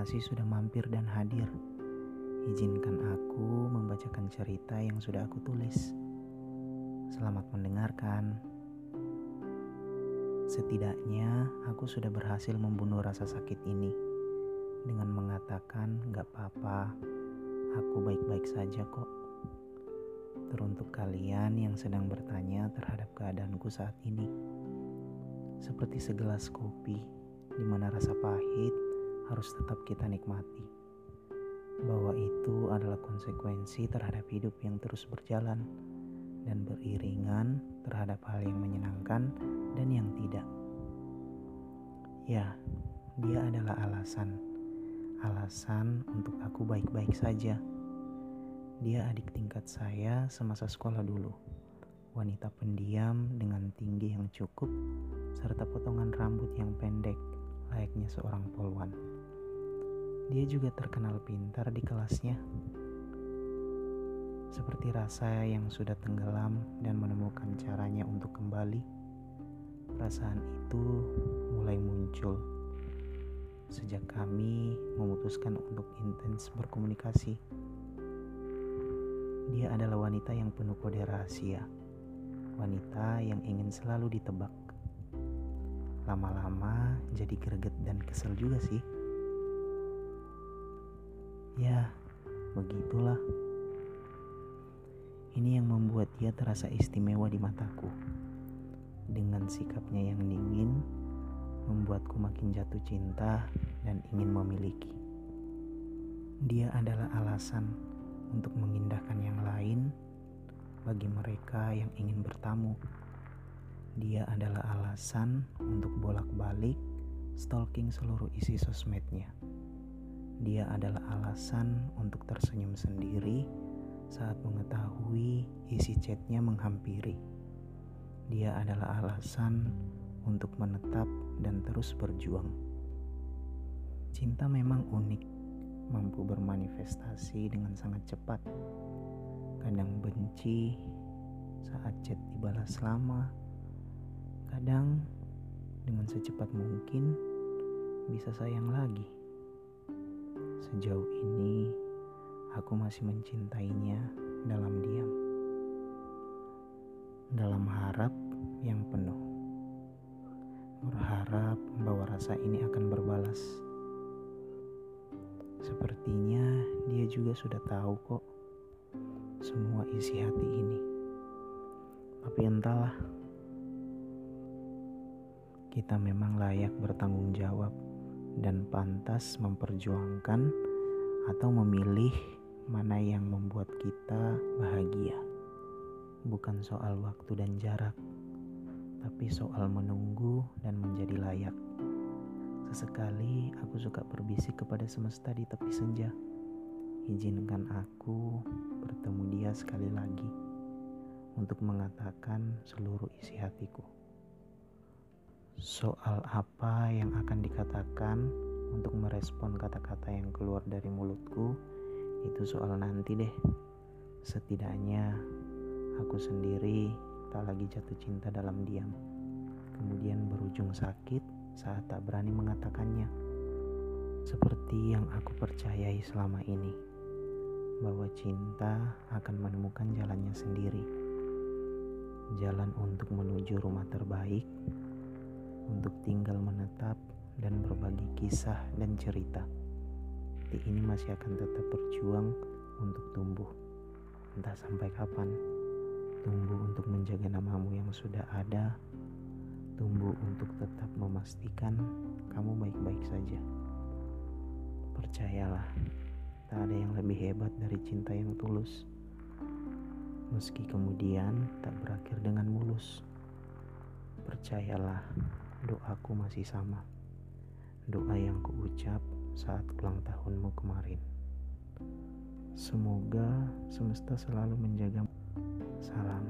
kasih sudah mampir dan hadir. Izinkan aku membacakan cerita yang sudah aku tulis. Selamat mendengarkan. Setidaknya aku sudah berhasil membunuh rasa sakit ini dengan mengatakan gak apa-apa, aku baik-baik saja kok. Teruntuk kalian yang sedang bertanya terhadap keadaanku saat ini. Seperti segelas kopi di mana rasa pahit harus tetap kita nikmati. Bahwa itu adalah konsekuensi terhadap hidup yang terus berjalan dan beriringan terhadap hal yang menyenangkan dan yang tidak. Ya, dia adalah alasan. Alasan untuk aku baik-baik saja. Dia adik tingkat saya semasa sekolah dulu. Wanita pendiam dengan tinggi yang cukup serta potongan rambut yang pendek layaknya seorang polwan. Dia juga terkenal pintar di kelasnya. Seperti rasa yang sudah tenggelam dan menemukan caranya untuk kembali, perasaan itu mulai muncul sejak kami memutuskan untuk intens berkomunikasi. Dia adalah wanita yang penuh kode rahasia, wanita yang ingin selalu ditebak. Lama-lama jadi greget dan kesel juga sih. Ya, begitulah. Ini yang membuat dia terasa istimewa di mataku. Dengan sikapnya yang dingin, membuatku makin jatuh cinta dan ingin memiliki. Dia adalah alasan untuk mengindahkan yang lain bagi mereka yang ingin bertamu. Dia adalah alasan untuk bolak-balik stalking seluruh isi sosmednya. Dia adalah alasan untuk tersenyum sendiri saat mengetahui isi chatnya menghampiri. Dia adalah alasan untuk menetap dan terus berjuang. Cinta memang unik, mampu bermanifestasi dengan sangat cepat. Kadang benci saat chat dibalas lama, kadang dengan secepat mungkin bisa sayang lagi. Sejauh ini, aku masih mencintainya dalam diam, dalam harap yang penuh. Berharap bahwa rasa ini akan berbalas. Sepertinya dia juga sudah tahu kok semua isi hati ini. Tapi entahlah, kita memang layak bertanggung jawab dan pantas memperjuangkan atau memilih mana yang membuat kita bahagia. Bukan soal waktu dan jarak, tapi soal menunggu dan menjadi layak. Sesekali aku suka berbisik kepada semesta di tepi senja. Izinkan aku bertemu dia sekali lagi untuk mengatakan seluruh isi hatiku. Soal apa yang akan dikatakan untuk merespon kata-kata yang keluar dari mulutku itu soal nanti deh. Setidaknya aku sendiri tak lagi jatuh cinta dalam diam. Kemudian berujung sakit saat tak berani mengatakannya. Seperti yang aku percayai selama ini, bahwa cinta akan menemukan jalannya sendiri. Jalan untuk menuju rumah terbaik untuk tinggal menetap dan berbagi kisah dan cerita. Hati ini masih akan tetap berjuang untuk tumbuh. Entah sampai kapan. Tumbuh untuk menjaga namamu yang sudah ada. Tumbuh untuk tetap memastikan kamu baik-baik saja. Percayalah, tak ada yang lebih hebat dari cinta yang tulus. Meski kemudian tak berakhir dengan mulus. Percayalah, doaku masih sama. Doa yang kuucap saat ulang tahunmu kemarin. Semoga semesta selalu menjaga. Salam.